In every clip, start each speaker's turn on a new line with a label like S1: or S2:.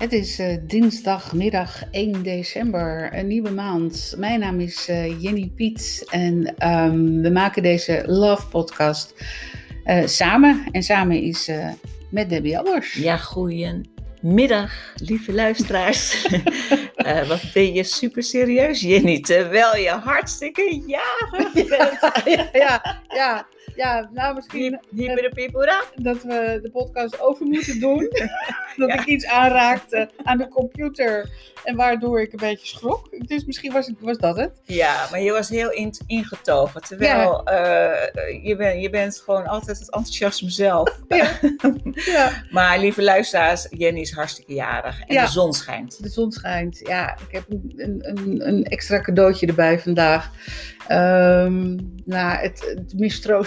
S1: Het is uh, dinsdagmiddag 1 december, een nieuwe maand. Mijn naam is uh, Jenny Piet en um, we maken deze Love Podcast uh, samen. En samen is met Debbie Albers.
S2: Ja, goeiemiddag, lieve luisteraars. wat ben je super serieus, Jenny, terwijl je hartstikke jarig bent.
S1: ja, ja, ja. Ja, nou misschien
S2: Hier de people
S1: dat we de podcast over moeten doen. dat ik iets aanraakte aan de computer en waardoor ik een beetje schrok. Dus misschien was, was dat het.
S2: Ja, maar je was heel in, ingetogen. Terwijl uh, je, ben, je bent gewoon altijd het enthousiasme zelf. Ja. ja. maar lieve luisteraars, Jenny is hartstikke jarig en de zon schijnt.
S1: De zon schijnt, ja. Ik heb een, een, een extra cadeautje erbij vandaag. Um, nou, het, het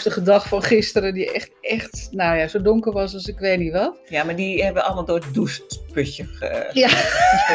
S1: mistroostige dag van gisteren, die echt, echt, nou ja, zo donker was als ik weet niet wat.
S2: Ja, maar die hebben allemaal door het doucheputje ge...
S1: Ja,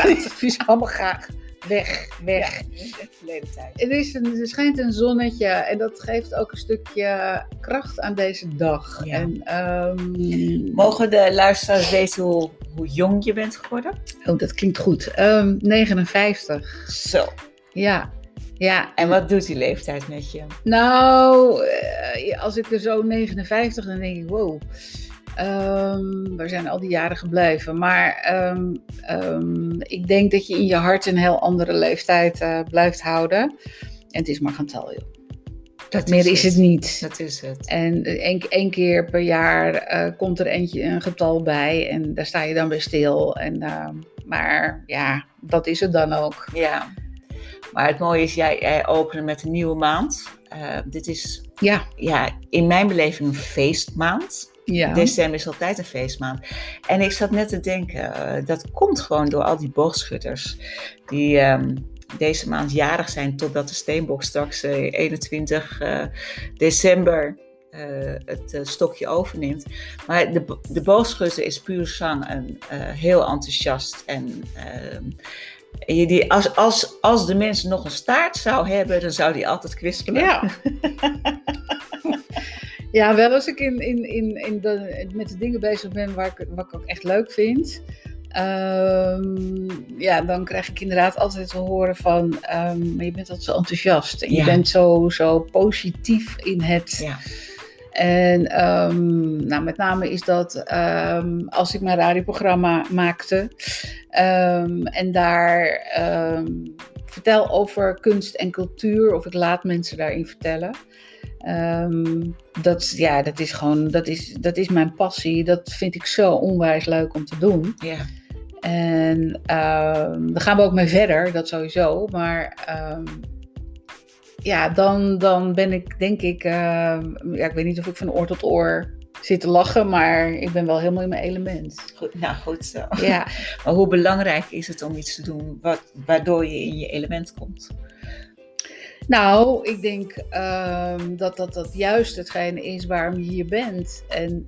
S1: die allemaal graag weg, weg. Ja, tijd. Het is een, er schijnt een zonnetje en dat geeft ook een stukje kracht aan deze dag. Ja. En, um,
S2: Mogen de luisteraars weten hoe, hoe jong je bent geworden?
S1: Oh, dat klinkt goed. Um, 59.
S2: Zo.
S1: Ja, ja.
S2: En wat doet die leeftijd met je?
S1: Nou, eh, als ik er zo 59, dan denk ik, wow. Um, waar zijn al die jaren gebleven? Maar um, um, ik denk dat je in je hart een heel andere leeftijd uh, blijft houden. En het is maar getal, joh. Dat meer is het. het. niet.
S2: Dat is het.
S1: En één keer per jaar uh, komt er eentje een getal bij en daar sta je dan weer stil. En, maar ja, dat is het dan ook.
S2: Ja. Maar het mooie is, jij, jij opende met een nieuwe maand. Uh, dit is ja. Ja, in mijn beleving een feestmaand. Ja. December is altijd een feestmaand. En ik zat net te denken, uh, dat komt gewoon door al die boogschutters. Die um, deze maand jarig zijn totdat de Steenbok straks uh, 21 december uh, het uh, stokje overneemt. Maar de, de boogschutter is puur zang en uh, heel enthousiast. En die, als, als, als de mensen nog een staart zou hebben, dan zou die altijd kwispelen.
S1: Ja. ja, wel als ik in, in, in, in de, met de dingen bezig ben waar ik, wat ik ook echt leuk vind. Um, ja, dan krijg ik inderdaad altijd te horen van, um, maar je bent altijd zo enthousiast. En je bent zo, zo positief in het... Ja en um, nou, met name is dat um, als ik mijn radioprogramma maakte um, en daar vertel over kunst en cultuur, of ik laat mensen daarin vertellen. dat, ja, dat is gewoon, dat is, dat is mijn passie. Dat vind ik zo onwijs leuk om te doen. Ja. En daar gaan we ook mee verder, dat sowieso. Maar ja, dan, dan ben ik denk ik, uh, ja, ik weet niet of ik van oor tot oor zit te lachen, maar ik ben wel helemaal in mijn element.
S2: Goed, nou goed zo. Ja. maar hoe belangrijk is het om iets te doen wat, waardoor je in je element komt?
S1: Nou, ik denk um, dat, dat dat juist hetgene is waarom je hier bent. En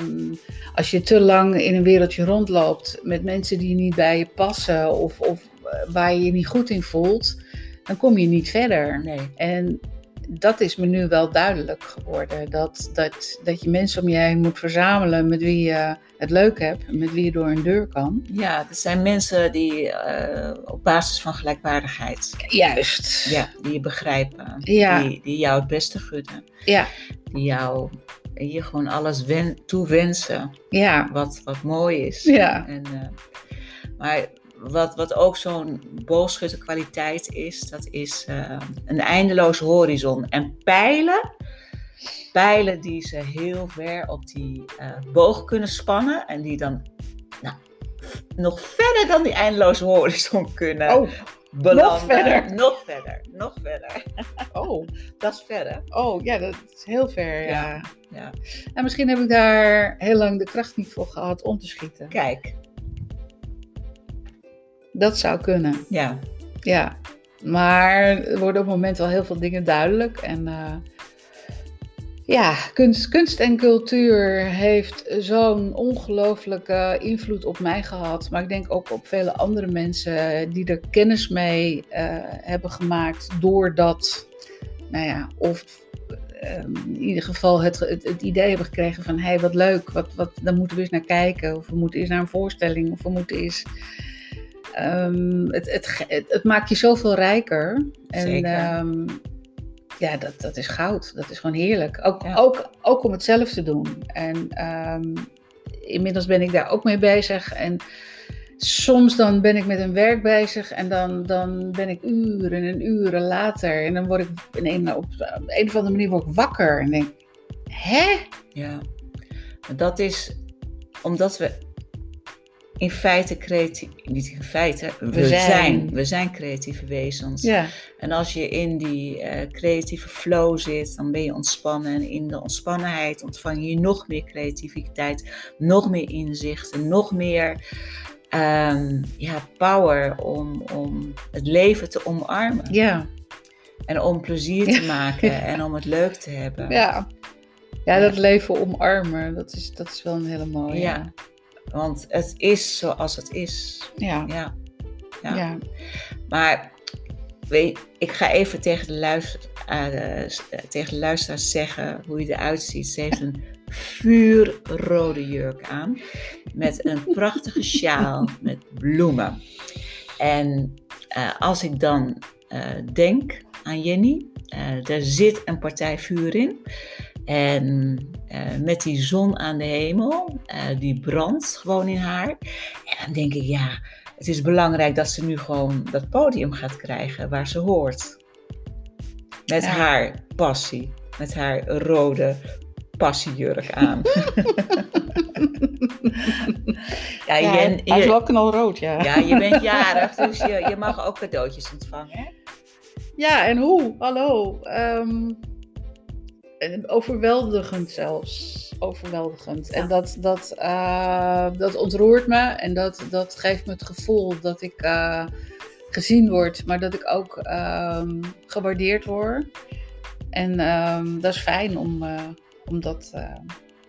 S1: um, als je te lang in een wereldje rondloopt met mensen die niet bij je passen of, of eh, waar je je niet goed in voelt, dan kom je niet verder. Nee. En dat is me nu wel duidelijk geworden. Dat, dat, dat je mensen om je heen moet verzamelen met wie je het leuk hebt. Met wie je door een deur kan.
S2: Ja, dat zijn mensen die uh, op basis van gelijkwaardigheid.
S1: Juist.
S2: Ja, die je begrijpen. Ja. Die, die jou het beste gunnen. Ja. Die jou je gewoon alles wen, toewensen. Ja. Wat, wat mooi is. Ja. En, uh, maar wat, wat ook zo'n kwaliteit is, dat is uh, een eindeloze horizon. En pijlen, pijlen die ze heel ver op die uh, boog kunnen spannen en die dan nou, nog verder dan die eindeloze horizon kunnen.
S1: Oh. Belanden. Nog verder.
S2: Nog verder. Nog verder.
S1: Oh.
S2: dat is verder.
S1: Oh, ja, dat is heel ver. Ja. ja. ja. En misschien heb ik daar heel lang de kracht niet voor gehad om te schieten.
S2: Kijk,
S1: dat zou kunnen. Ja. Ja. Maar er worden op het moment wel heel veel dingen duidelijk. En uh, ja, kunst, kunst en cultuur heeft zo'n ongelooflijke invloed op mij gehad. Maar ik denk ook op vele andere mensen die er kennis mee uh, hebben gemaakt. Doordat, nou ja, of ehm, in ieder geval het, het, idee hebben gekregen van hé, hey, wat leuk, wat, wat, dan moeten we eens naar kijken. Of we moeten eens naar een voorstelling, of we moeten eens. Um, het, het, het, maakt je zoveel rijker. En. Um, ja, dat, dat is goud. Dat is gewoon heerlijk. Ook, ook, ook om het zelf te doen. En inmiddels ben ik daar ook mee bezig. En soms dan ben ik met een werk bezig en dan, dan ben ik uren en uren later. En dan word ik in een, op een of andere manier word ik wakker en denk, hè?
S2: Ja, dat is omdat we in feite creatief, niet in feite, we, zijn. we zijn creatieve wezens. Ja. En als je in die uh, creatieve flow zit, dan ben je ontspannen. En in de ontspannenheid ontvang je nog meer creativiteit, nog meer inzicht en nog meer um, ja, power om, om het leven te omarmen. Ja. En om plezier te maken en om het leuk te hebben.
S1: Ja, ja dat leven omarmen, dat is, dat is wel een hele mooie.
S2: Ja, want het is zoals het is. Ja. Ja. ja. Maar weet, ik ga even tegen de, luister, uh, tegen de luisteraars zeggen hoe je eruit ziet. Ze heeft een vuurrode jurk aan. Met een prachtige sjaal met bloemen. En uh, als ik dan uh, denk aan Jenny, er zit een partij vuur in. En met die zon aan de hemel, die brandt gewoon in haar. En dan denk ik, ja, het is belangrijk dat ze nu gewoon dat podium gaat krijgen waar ze hoort. Met haar passie, met haar rode passiejurk aan.
S1: ja, ja, je, hij is wel knalrood, ja.
S2: Ja, je bent jarig, dus je, je mag ook cadeautjes ontvangen.
S1: Ja, en hoe? Hallo. Um, overweldigend zelfs. Overweldigend. En dat, dat, uh, dat ontroert me en dat, dat geeft me het gevoel dat ik uh, gezien word, maar dat ik ook um, gewaardeerd word. En um, dat is fijn om, uh, om dat,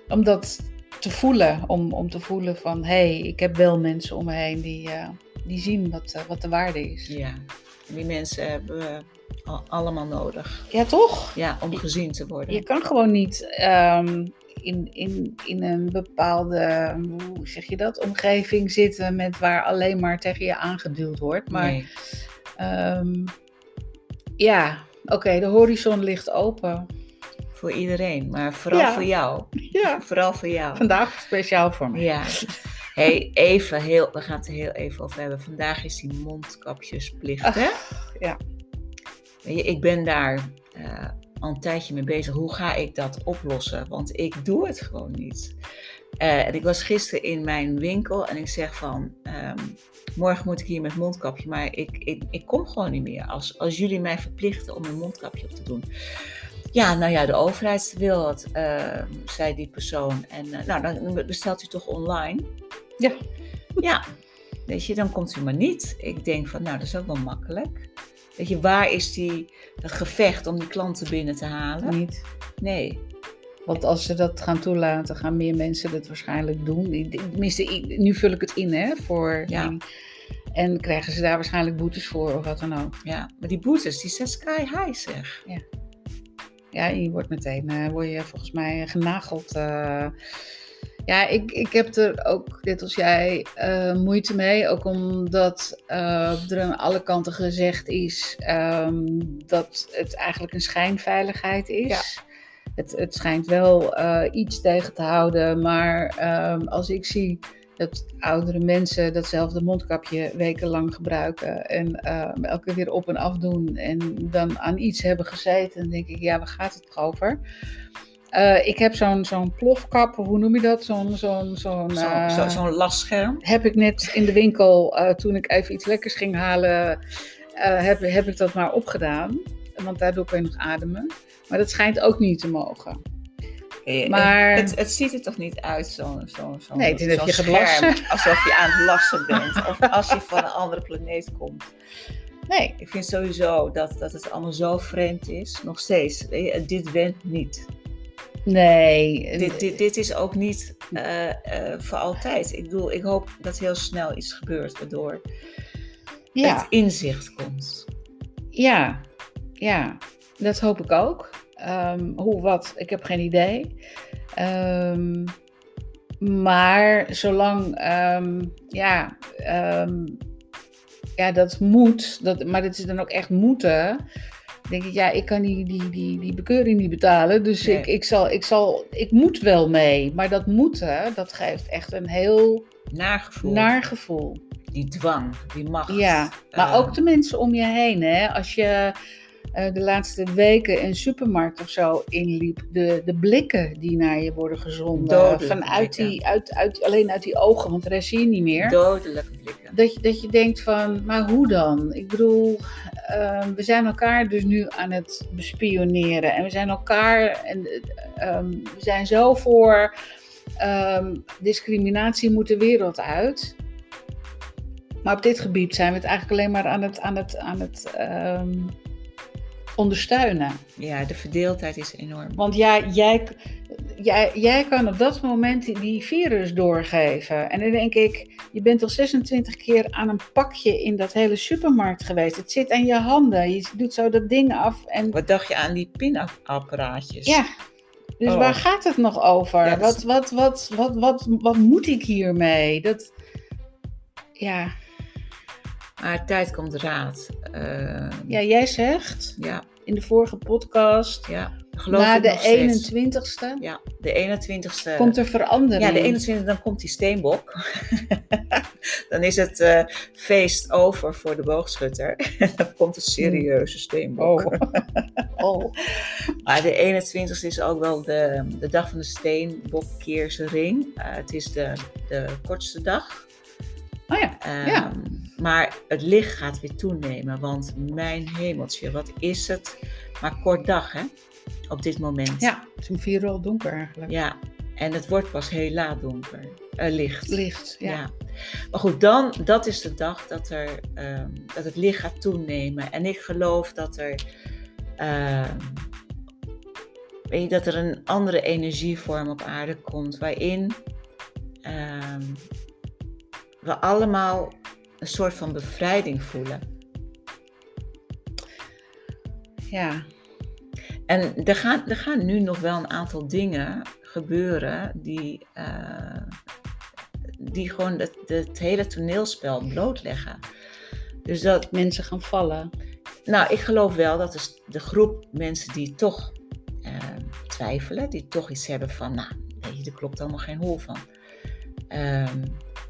S1: om dat te voelen. Om, om te voelen van hé, hey, ik heb wel mensen om me heen die, die zien wat, wat de waarde is.
S2: Ja, die mensen hebben allemaal nodig.
S1: Ja, toch?
S2: Ja, om gezien te worden.
S1: Je kan gewoon niet um, in, in, in een bepaalde, hoe zeg je dat, omgeving zitten met waar alleen maar tegen je aangeduwd wordt. Maar nee. um, ja, oké, de horizon ligt open
S2: voor iedereen, maar vooral voor jou. Ja. Vooral voor jou.
S1: Vandaag speciaal voor mij.
S2: Ja. Hey, even heel, we gaan het er heel even over hebben. Vandaag is die mondkapjesplicht, hè?
S1: Ja.
S2: Ik ben daar uh, al een tijdje mee bezig. Hoe ga ik dat oplossen? Want ik doe het gewoon niet. Uh, en ik was gisteren in mijn winkel en ik zeg van, um, morgen moet ik hier met mondkapje, maar ik, ik, ik kom gewoon niet meer. Als, als jullie mij verplichten om een mondkapje op te doen. Ja, nou ja, de overheid wil het, uh, zei die persoon. En uh, nou, dan bestelt u toch online?
S1: Ja.
S2: Ja, weet je, dan komt u maar niet. Ik denk van, nou, dat is ook wel makkelijk. Weet je, waar is die, dat gevecht om die klanten binnen te halen?
S1: Niet.
S2: Nee.
S1: Want als ze dat gaan toelaten, gaan meer mensen dat waarschijnlijk doen. Tenminste, nu vul ik het in, hè, voor... Ja. Die, en krijgen ze daar waarschijnlijk boetes voor of wat dan ook.
S2: Ja, maar die boetes, die zijn sky high, zeg.
S1: Ja ja, je wordt meteen uh, word je volgens mij genageld. Uh. Ja, ik, ik heb er ook, net als jij, uh, moeite mee. Ook omdat er aan alle kanten gezegd is um, dat het eigenlijk een schijnveiligheid is. Ja. Het, het schijnt wel iets tegen te houden, maar um, als ik zie dat oudere mensen datzelfde mondkapje wekenlang gebruiken en elke keer weer op en af doen en dan aan iets hebben gezeten, dan denk ik, ja, waar gaat het over? Uh, ik heb zo'n zo'n plofkap, hoe noem je dat? Zo'n zo'n zo'n
S2: uh, zo, zo lastscherm.
S1: Heb ik net in de winkel, toen ik even iets lekkers ging halen, heb, heb ik dat maar opgedaan. Want daardoor kun je nog ademen. Maar dat schijnt ook niet te mogen.
S2: Eh, maar... Het, het, ziet er toch niet uit, zo'n zo, zo,
S1: nee, zo je scherm,
S2: alsof je aan het lassen bent. of als je van een andere planeet komt.
S1: Nee.
S2: Ik vind sowieso dat, dat het allemaal zo vreemd is. Nog steeds. Dit went niet.
S1: Nee.
S2: Dit, dit, dit is ook niet uh, uh, voor altijd. Ik bedoel, ik hoop dat heel snel iets gebeurt waardoor ja. het inzicht komt.
S1: Ja, ja, dat hoop ik ook. Ehm, hoe, wat, ik heb geen idee. Um, maar zolang, ja, ja, dat moet, dat, maar dat is dan ook echt moeten. Denk ik, ja, ik kan die, die, die, die bekeuring niet betalen. Dus ik, ik, zal, ik, zal, ik moet wel mee. Maar dat moeten, dat geeft echt een heel
S2: naar gevoel.
S1: Naar gevoel.
S2: Die dwang, die macht.
S1: Ja, maar ook de mensen om je heen. Hè? Als je uh, de laatste weken een supermarkt of zo inliep, de, de blikken die naar je worden gezonden. vanuit die, uit, uit, alleen uit die ogen, want de rest zie je niet meer.
S2: Dodelijke blikken.
S1: Dat je, dat je denkt van, maar hoe dan? Ik bedoel, uh, we zijn elkaar dus nu aan het bespioneren. En we zijn elkaar, en uh, we zijn zo voor um, discriminatie moet de wereld uit. Maar op dit gebied zijn we het eigenlijk alleen maar aan het, aan het, aan het um, ondersteunen.
S2: Ja, de verdeeldheid is enorm.
S1: Want ja, jij, jij, jij kan op dat moment die virus doorgeven. En dan denk ik, je bent al 26 keer aan een pakje in dat hele supermarkt geweest. Het zit aan je handen. Je doet zo dat ding af. En...
S2: Wat dacht je aan die pinapparaatjes?
S1: Ja, dus oh. waar gaat het nog over? wat, wat, wat, wat, wat, wat moet ik hiermee? Dat, ja.
S2: Maar tijd komt raad. Uh,
S1: ja, jij zegt ja. in de vorige podcast.
S2: Ja.
S1: Na de 21ste.
S2: Ja, de 21ste.
S1: Komt er verandering?
S2: Ja, de 21ste dan komt die steenbok. dan is het uh, feest over voor de boogschutter. dan komt een serieuze steenbok. Oh. oh. maar de 21ste is ook wel de, de dag van de steenbokkeerse ring. Uh, het is de, de kortste dag.
S1: Oh ja. Um, ja.
S2: Maar het licht gaat weer toenemen, want mijn hemeltje, wat is het? Maar kort dag, hè? op dit moment.
S1: Ja, het is om vier uur al donker eigenlijk.
S2: Ja, en het wordt pas heel laat donker. Uh, licht.
S1: Licht, ja.
S2: Maar goed, dan, dat is de dag dat, er, um, dat het licht gaat toenemen. En ik geloof dat er, uh, weet je, dat er een andere energievorm op aarde komt. Waarin we allemaal een soort van bevrijding voelen.
S1: Ja,
S2: en er gaan, er gaan nu nog wel een aantal dingen gebeuren die, uh, die gewoon het, het hele toneelspel blootleggen.
S1: Dus dat mensen gaan vallen.
S2: Nou, ik geloof wel dat dus de groep mensen die toch uh, twijfelen, die toch iets hebben van, nou, weet je, er klopt allemaal geen hol van.
S1: Um,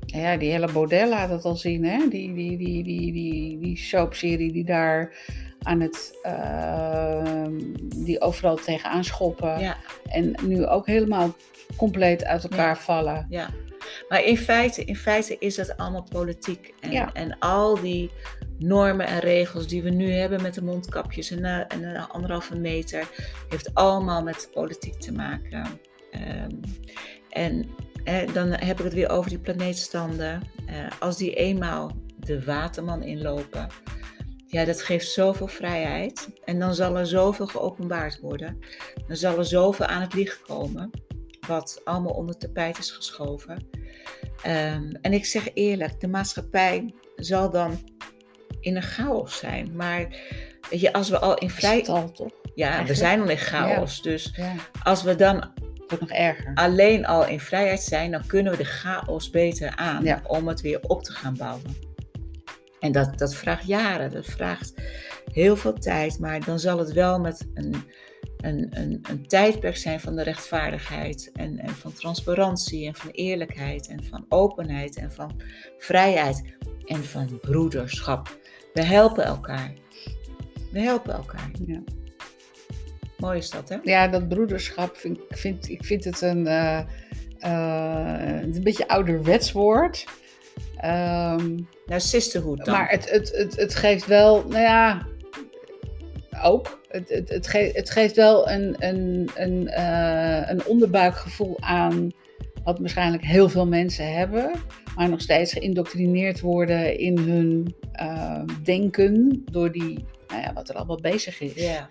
S1: ja, die hele Baudet laat het al zien, hè? Die, die, die, die, die, die soapserie die daar aan het, uh, die overal tegenaan schoppen. Ja. En nu ook helemaal compleet uit elkaar vallen.
S2: Ja, maar in feite, in feite is het allemaal politiek. En, ja. en al die normen en regels die we nu hebben met de mondkapjes en, uh, en een anderhalve meter, heeft allemaal met politiek te maken. Um, en eh, dan heb ik het weer over die planeetstanden. Uh, als die eenmaal de waterman inlopen, ja, dat geeft zoveel vrijheid. En dan zal er zoveel geopenbaard worden. Dan zal er zoveel aan het licht komen, wat allemaal onder tapijt is geschoven. Um, en ik zeg eerlijk, de maatschappij zal dan in een chaos zijn. Maar weet je, als we al in
S1: toch?
S2: Ja, we zijn al in chaos. Dus ja. als we dan
S1: wordt nog erger.
S2: alleen al in vrijheid zijn, dan kunnen we de chaos beter aan om het weer op te gaan bouwen. En dat, dat vraagt jaren, dat vraagt heel veel tijd, maar dan zal het wel met een, een, een, een tijdperk zijn van de rechtvaardigheid en, en van transparantie en van eerlijkheid en van openheid en van vrijheid en van broederschap. We helpen elkaar. We helpen elkaar. Ja. Mooi is dat, hè?
S1: Ja, dat broederschap, vind, vind, ik vind het een, uh, uh, een beetje ouderwets woord.
S2: Um, nou, sisterhood dan.
S1: Maar het, het, het, het geeft wel, nou ja, ook. Het, het, het, geeft, het geeft wel een, een, een, uh, een onderbuikgevoel aan wat waarschijnlijk heel veel mensen hebben, maar nog steeds geïndoctrineerd worden in hun uh, denken door die, nou ja, wat er allemaal bezig is.
S2: Ja.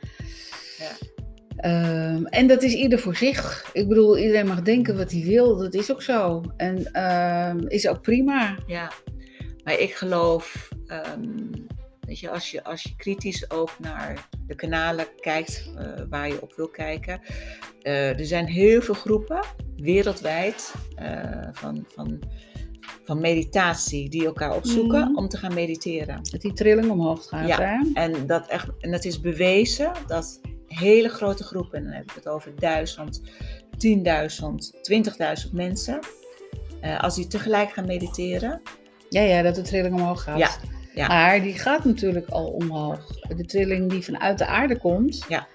S2: ja.
S1: Um, en dat is ieder voor zich. Ik bedoel, iedereen mag denken wat hij wil. Dat is ook zo. En um, is ook prima.
S2: Ja, maar ik geloof. Um, Weet je, als je, als je kritisch ook naar de kanalen kijkt uh, waar je op wil kijken. Uh, er zijn heel veel groepen wereldwijd uh, van, van, van meditatie die elkaar opzoeken mm. om te gaan mediteren.
S1: Dat die trilling omhoog gaat. Ja, hè?
S2: En, dat echt, en dat is bewezen dat hele grote groepen, en dan heb ik het over duizend, 10.000, 20.000 mensen, als die tegelijk gaan mediteren.
S1: Ja, ja, dat de trilling omhoog gaat. Ja, ja. Maar die gaat natuurlijk al omhoog. De trilling die vanuit de aarde komt. Ja.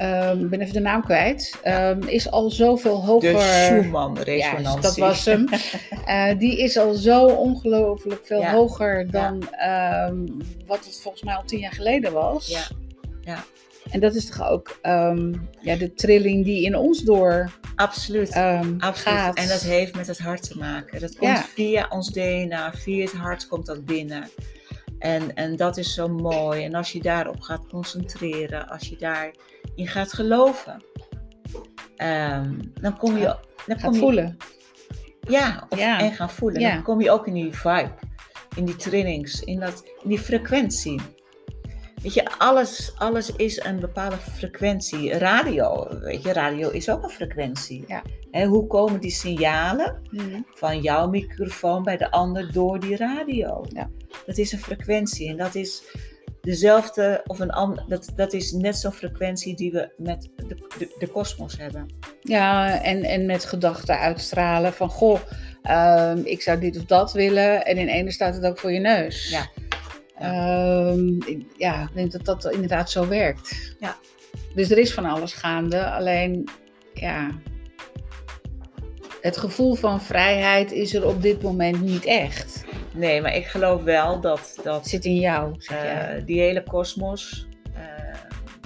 S1: Um, ik ben even de naam kwijt. Um, is al zoveel hoger.
S2: De Schumann-resonantie. Ja,
S1: dat was hem. uh, die is al zo ongelooflijk veel hoger dan um, wat het volgens mij al tien jaar geleden was. Ja. ja. En dat is toch ook ja, de trilling die in ons door
S2: Absoluut. Absoluut. Gaat. En dat heeft met het hart te maken. Dat komt via ons DNA, via het hart komt dat binnen. En, en dat is zo mooi. En als je daarop gaat concentreren, als je daarin gaat geloven, um, dan kom je. Dan
S1: kom je, voelen.
S2: Ja, of, en gaan voelen. Dan kom je ook in die vibe, in die trainings, in, dat, in die frequentie. Weet je, alles, alles is een bepaalde frequentie. Radio, weet je, radio is ook een frequentie. Ja. En hoe komen die signalen mhm. van jouw microfoon bij de ander door die radio? Ja. Dat is een frequentie en dat is dezelfde, of een ander, dat, dat is net zo'n frequentie die we met de kosmos hebben.
S1: Ja, en, en met gedachten uitstralen van, goh, uh, ik zou dit of dat willen. En in ene staat het ook voor je neus. Ja. Um, ja, ik denk dat dat inderdaad zo werkt. Ja. Dus er is van alles gaande. Alleen, ja, het gevoel van vrijheid is er op dit moment niet echt.
S2: Nee, maar ik geloof wel dat... dat
S1: zit in jou,
S2: uh, Die hele kosmos... Uh,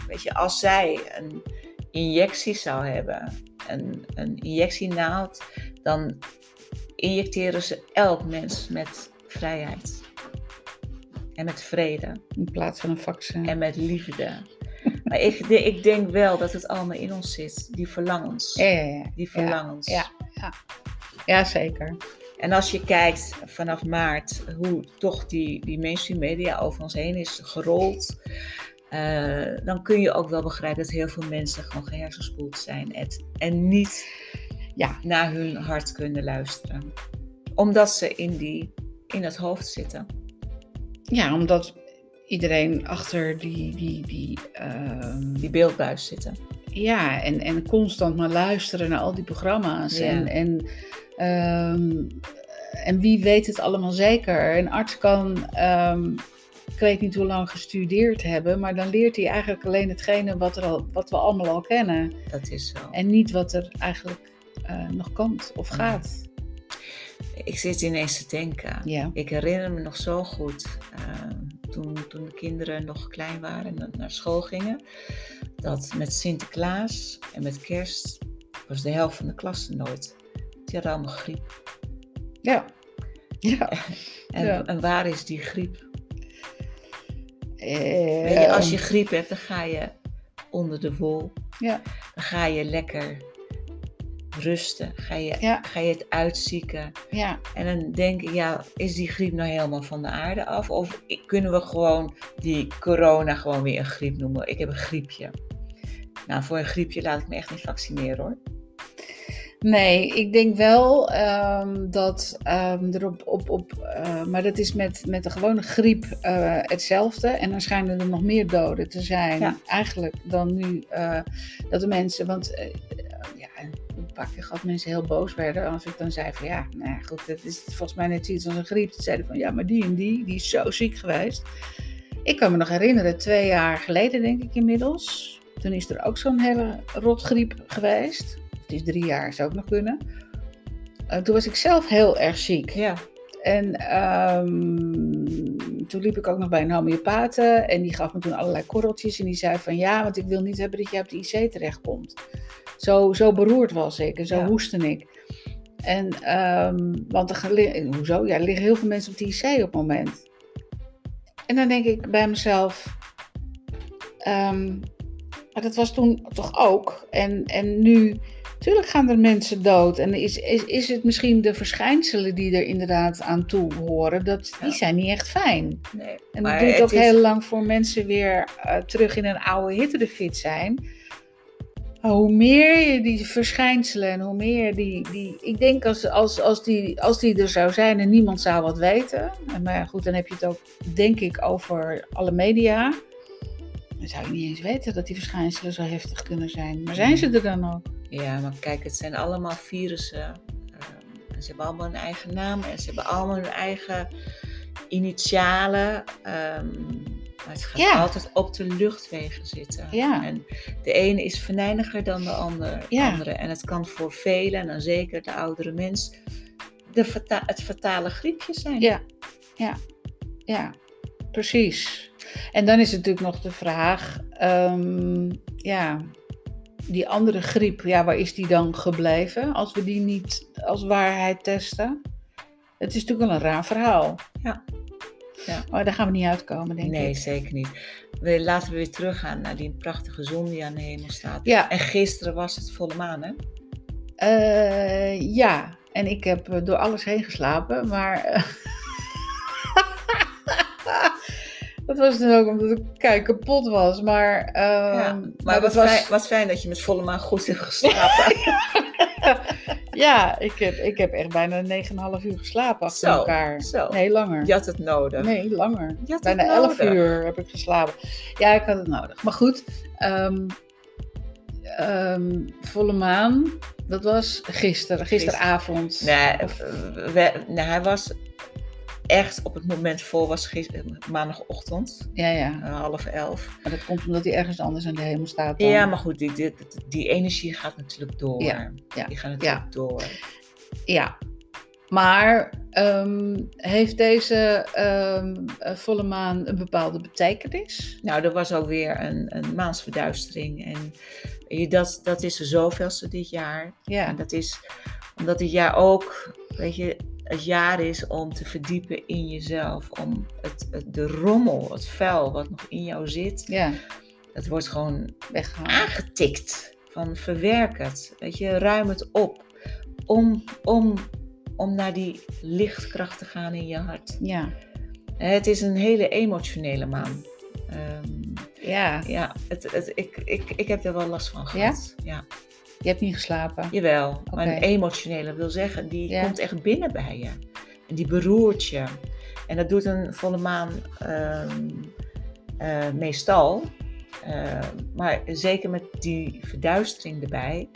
S2: weet je, als zij een injectie zou hebben, een, een injectienaald, dan injecteren ze elk mens met vrijheid. En met vrede.
S1: In plaats van een vaccin.
S2: En met liefde. maar ik, ik, denk wel dat het allemaal in ons zit. Die verlangens. Ja, ja, ja. Die verlangens.
S1: Ja, ja, ja. zeker.
S2: En als je kijkt vanaf maart hoe toch die, die mainstream media over ons heen is gerold. Uh, dan kun je ook wel begrijpen dat heel veel mensen gewoon gehersenspoeld zijn. En, en niet ja, naar hun hart kunnen luisteren. Omdat ze in, die, in het hoofd zitten.
S1: Ja, omdat iedereen achter die, die, die,
S2: uh, die beeldbuis zitten.
S1: Ja, en, en constant maar luisteren naar al die programma's. En, en, um, en wie weet het allemaal zeker? Een arts kan, um, ik weet niet hoe lang gestudeerd hebben, maar dan leert hij eigenlijk alleen hetgene wat, er al, wat we allemaal al kennen.
S2: Dat is zo.
S1: En niet wat er eigenlijk uh, nog komt of gaat.
S2: Ik zit ineens te denken. Ja. Ik herinner me nog zo goed, uh, toen, toen de kinderen nog klein waren en naar school gingen, dat met Sinterklaas en met kerst was de helft van de klas nooit. Die hadden allemaal griep.
S1: Ja. ja.
S2: en, en waar is die griep? Weet je, als je griep hebt, dan ga je onder de wol. Ja. Dan ga je lekker rusten. Ga je, ga je het uitzieken. Ja. En dan denk ik, ja, is die griep nou helemaal van de aarde af? Of kunnen we gewoon die corona gewoon weer een griep noemen? Ik heb een griepje. Nou, voor een griepje laat ik me echt niet vaccineren hoor.
S1: Nee, ik denk wel um, dat um, er op. op, uh, maar dat is met, met de gewone griep uh, hetzelfde. En dan schijnen er nog meer doden te zijn, ja. eigenlijk, dan nu uh, dat de mensen. Want paar keer gehad mensen heel boos werden als ik dan zei van ja, nou ja, goed, het is volgens mij net iets als een griep. Ze zeiden van ja, maar die en die, die is zo ziek geweest. Ik kan me nog herinneren, twee jaar geleden denk ik inmiddels. Toen is er ook zo'n hele rotgriep geweest. Het is drie jaar, zou ook nog kunnen. Uh, toen was ik zelf heel erg ziek. Ja. En um, toen liep ik ook nog bij een homeopaat en die gaf me toen allerlei korreltjes en die zei van ja, want ik wil niet hebben dat je op de IC terechtkomt. Zo, zo beroerd was ik en zo ja. hoestte ik. En, um, want er, hoezo? Ja, er liggen heel veel mensen op de IC op het moment. En dan denk ik bij mezelf, um, Maar dat was toen toch ook. En, en nu, natuurlijk gaan er mensen dood. En is, is, is het misschien de verschijnselen die er inderdaad aan toe horen, dat, die zijn niet echt fijn. Nee, en dat duurt ook heel lang voor mensen weer uh, terug in een oude hitterefit zijn. Hoe meer je die verschijnselen en hoe meer die. die ik denk als, als, als, die, als die er zou zijn en niemand zou wat weten. Maar goed, dan heb je het ook, denk ik, over alle media dan zou je niet eens weten dat die verschijnselen zo heftig kunnen zijn. Maar zijn ze er dan ook?
S2: Ja, maar kijk, het zijn allemaal virussen. Uh, ze hebben allemaal een eigen naam en ze hebben allemaal hun eigen initialen. Um, maar het gaat altijd op de luchtwegen zitten. Ja. En de ene is venijniger dan de andere. Ja. andere. En het kan voor velen, en dan zeker de oudere mens, de het fatale griepje zijn.
S1: Ja, ja, ja, precies. En dan is het natuurlijk nog de vraag, um, ja, die andere griep, ja, waar is die dan gebleven als we die niet als waarheid testen? Het is natuurlijk wel een raar verhaal. Ja. Ja. Maar daar gaan we niet uitkomen, denk
S2: ik. Nee, zeker niet. We, laten we weer teruggaan naar die prachtige zon die aan de hemel staat. Ja. En gisteren was het volle maan, hè?
S1: Uh, ja, en ik heb door alles heen geslapen, maar... Dat was dan ook omdat ik kijk kapot was. Maar, uh, ja,
S2: maar, maar wat, was... fijn, wat fijn dat je met volle maan goed hebt geslapen.
S1: ja, ik heb, ik heb echt bijna 9,5 uur geslapen achter zo, elkaar. Zo. Nee, langer.
S2: Je had het nodig.
S1: Nee, langer. bijna 11 uur heb ik geslapen. Ja, ik had het nodig. Maar goed, um, um, volle maan. Dat was gisteren, gisteravond.
S2: Nee, we, nee, hij was echt op het moment voor was maandagochtend. Ja, ja. Uh, half elf.
S1: Maar dat komt omdat hij ergens anders aan de hemel staat. Dan.
S2: Ja, maar goed, die, die, die, energie gaat natuurlijk door. Ja, ja. Die gaat natuurlijk ja. door.
S1: Ja. Maar um, heeft deze um, volle maan een bepaalde betekenis?
S2: Nou, er was ook weer een, een maansverduistering. En dat, dat is de zoveelste dit jaar. Ja. En dat is omdat dit jaar ook, weet je, het jaar is om te verdiepen in jezelf. Om het, het, de rommel, het vuil wat nog in jou zit, ja. dat wordt gewoon Weggehaald. aangetikt. Van verwerk het, weet je, ruim het op. Om, om, om naar die lichtkracht te gaan in je hart. Ja. Het is een hele emotionele maan. Um, ja. Ja, het, het, ik, ik, ik heb er wel last van gehad. Ja? ja.
S1: Je hebt niet geslapen?
S2: Jawel, maar een emotionele wil zeggen, die komt echt binnen bij je. En die beroert je. En dat doet een volle maan ehm, eh, meestal. Uh, maar zeker met die verduistering erbij.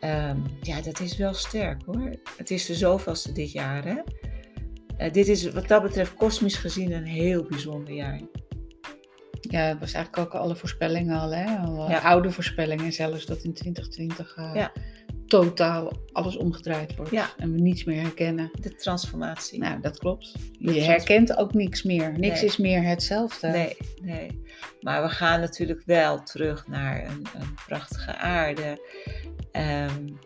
S2: Ehm, ja, dat is wel sterk hoor. Het is de zoveelste dit jaar hè. Uh, dit is wat dat betreft kosmisch gezien een heel bijzonder jaar.
S1: Ja, het was eigenlijk ook alle voorspellingen al, hè? Al, eh, Oude voorspellingen zelfs, dat in 2020 uh, ja. totaal alles omgedraaid wordt. En we niets meer herkennen.
S2: De transformatie.
S1: Nou, dat klopt. je herkent ook niks meer. Niks is meer hetzelfde.
S2: Nee, nee. Maar we gaan natuurlijk wel terug naar een, een prachtige aarde. Um,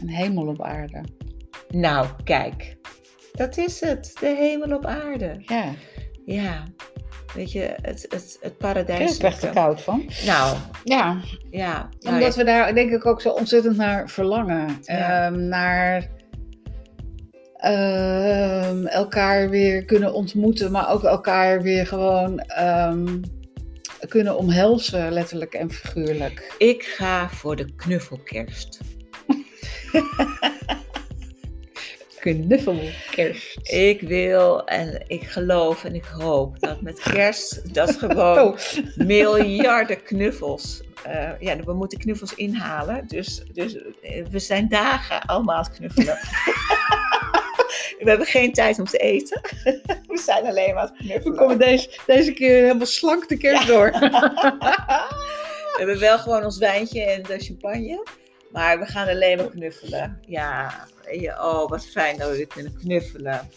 S1: een hemel op aarde.
S2: Nou, kijk. Dat is het. De hemel op aarde. Ja. Ja. Weet je, het, het, het paradijs.
S1: Ik er koud van.
S2: Nou, ja. ja
S1: nou, Omdat we daar denk ik ook zo ontzettend naar verlangen. Ehm, naar ehm, elkaar weer kunnen ontmoeten, maar ook elkaar weer gewoon um, kunnen omhelzen, letterlijk en figuurlijk.
S2: Ik ga voor de knuffelkerst.
S1: knuffelkerst.
S2: Ik wil en ik geloof en ik hoop dat met kerst dat gewoon oh. miljarden knuffels. Uh, ja, we moeten knuffels inhalen. Dus, dus eh, we zijn dagen allemaal aan het knuffelen. we hebben geen tijd om te eten. we zijn alleen maar aan het knuffelen.
S1: We komen deze, deze keer helemaal slank de kerst door.
S2: we hebben wel gewoon ons wijntje en de champagne. Maar we gaan alleen maar knuffelen. Ja, oh, wat fijn dat we weer kunnen knuffelen.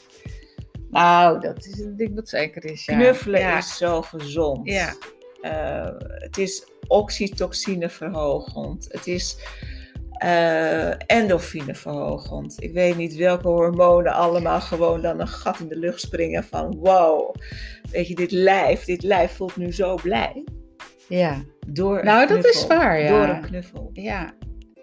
S1: Nou, dat is een ding wat zeker is.
S2: Ja. Knuffelen is zo gezond. Ja. Uh, het is oxytocine verhogend. Het is uh, endorfine verhogend. Ik weet niet welke hormonen allemaal gewoon dan een gat in de lucht springen van wow. Weet je, dit lijf, dit lijf voelt nu zo blij.
S1: Ja.
S2: Door
S1: nou, dat is waar, ja.
S2: Door een knuffel.
S1: Ja.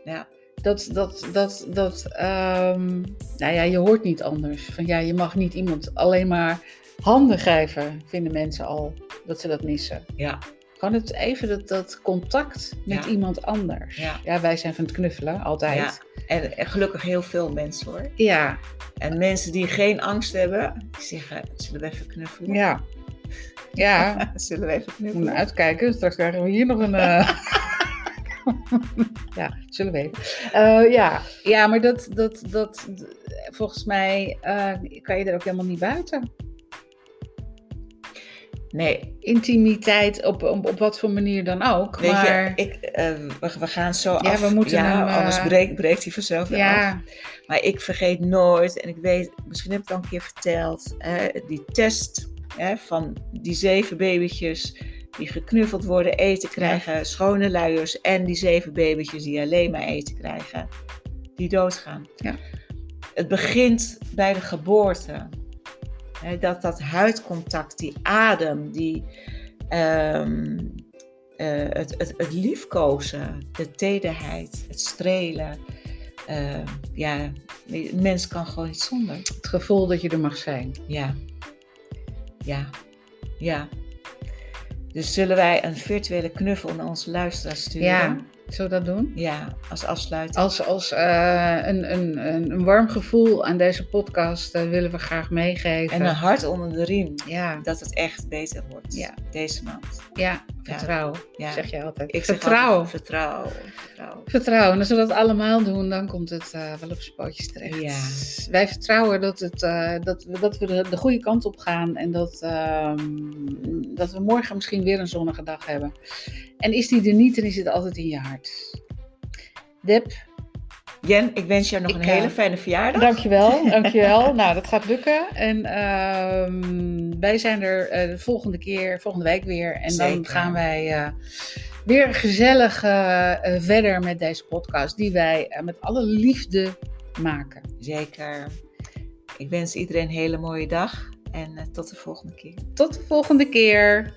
S1: Ja. Dat, dat, dat, dat, um, nou ja, je hoort niet anders. Van ja, je mag niet iemand alleen maar handen geven, vinden mensen al dat ze dat missen.
S2: Ja.
S1: Gewoon het, even dat, dat contact met iemand anders.
S2: Ja.
S1: ja. wij zijn van het knuffelen, altijd. Ja.
S2: En, gelukkig heel veel mensen hoor.
S1: Ja.
S2: En mensen die geen angst hebben, die zeggen, zullen we even knuffelen?
S1: Ja. Ja.
S2: zullen we even knuffelen?
S1: Moeten uitkijken, straks krijgen we hier nog een... Uh... ja, zullen we even. Uh, ja. ja, maar dat, dat, dat, volgens mij uh, kan je er ook helemaal niet buiten.
S2: Nee.
S1: Intimiteit op, op, op wat voor manier dan ook.
S2: Weet
S1: maar...
S2: je, ik, uh, we, we, gaan zo
S1: ja,
S2: af.
S1: We moeten
S2: ja,
S1: hem,
S2: anders breekt, breekt hij vanzelf weer
S1: ja.
S2: af. Maar ik vergeet nooit, en ik weet, misschien heb ik het al een keer verteld, die test van die zeven babytjes die geknuffeld worden, eten krijgen, schone luiers en die zeven babytjes die alleen maar eten krijgen, die doodgaan.
S1: Ja.
S2: Het begint bij de geboorte dat dat huidcontact, die adem, die, um, uh, het, het, het liefkozen, de tederheid, het strelen. Uh, ja, een mens kan gewoon niet zonder.
S1: Het gevoel dat je er mag zijn.
S2: Ja. Ja. Ja. Dus zullen wij een virtuele knuffel naar onze luisteraars sturen?
S1: Ja. Zullen we dat doen?
S2: Ja, als afsluiting.
S1: Als, als uh, een, een, een warm gevoel aan deze podcast uh, willen we graag meegeven.
S2: En een hart onder de riem.
S1: Ja.
S2: Dat het echt beter wordt
S1: ja.
S2: deze maand.
S1: Ja, vertrouwen. Ja. Zeg je altijd.
S2: Ik
S1: vertrouwen.
S2: vertrouwen. Vertrouwen.
S1: Vertrouwen. En als we dat allemaal doen, dan komt het uh, wel op zijn pootjes terecht.
S2: Ja.
S1: Wij vertrouwen dat, het, dat, dat we de, de, goede kant op gaan. En dat, ehm, dat we morgen misschien weer een zonnige dag hebben. En is die er niet, dan is het altijd in je hart. Deb.
S2: Jen, ik wens jou nog ik, een hele fijne verjaardag.
S1: Dankjewel, dankjewel. nou, dat gaat lukken. En uh, wij zijn er uh, de volgende keer, volgende week weer. En
S2: Zeker.
S1: dan gaan wij uh, weer gezellig verder met deze podcast, die wij met alle liefde maken.
S2: Zeker. Ik wens iedereen een hele mooie dag en tot de volgende keer.
S1: Tot de volgende keer.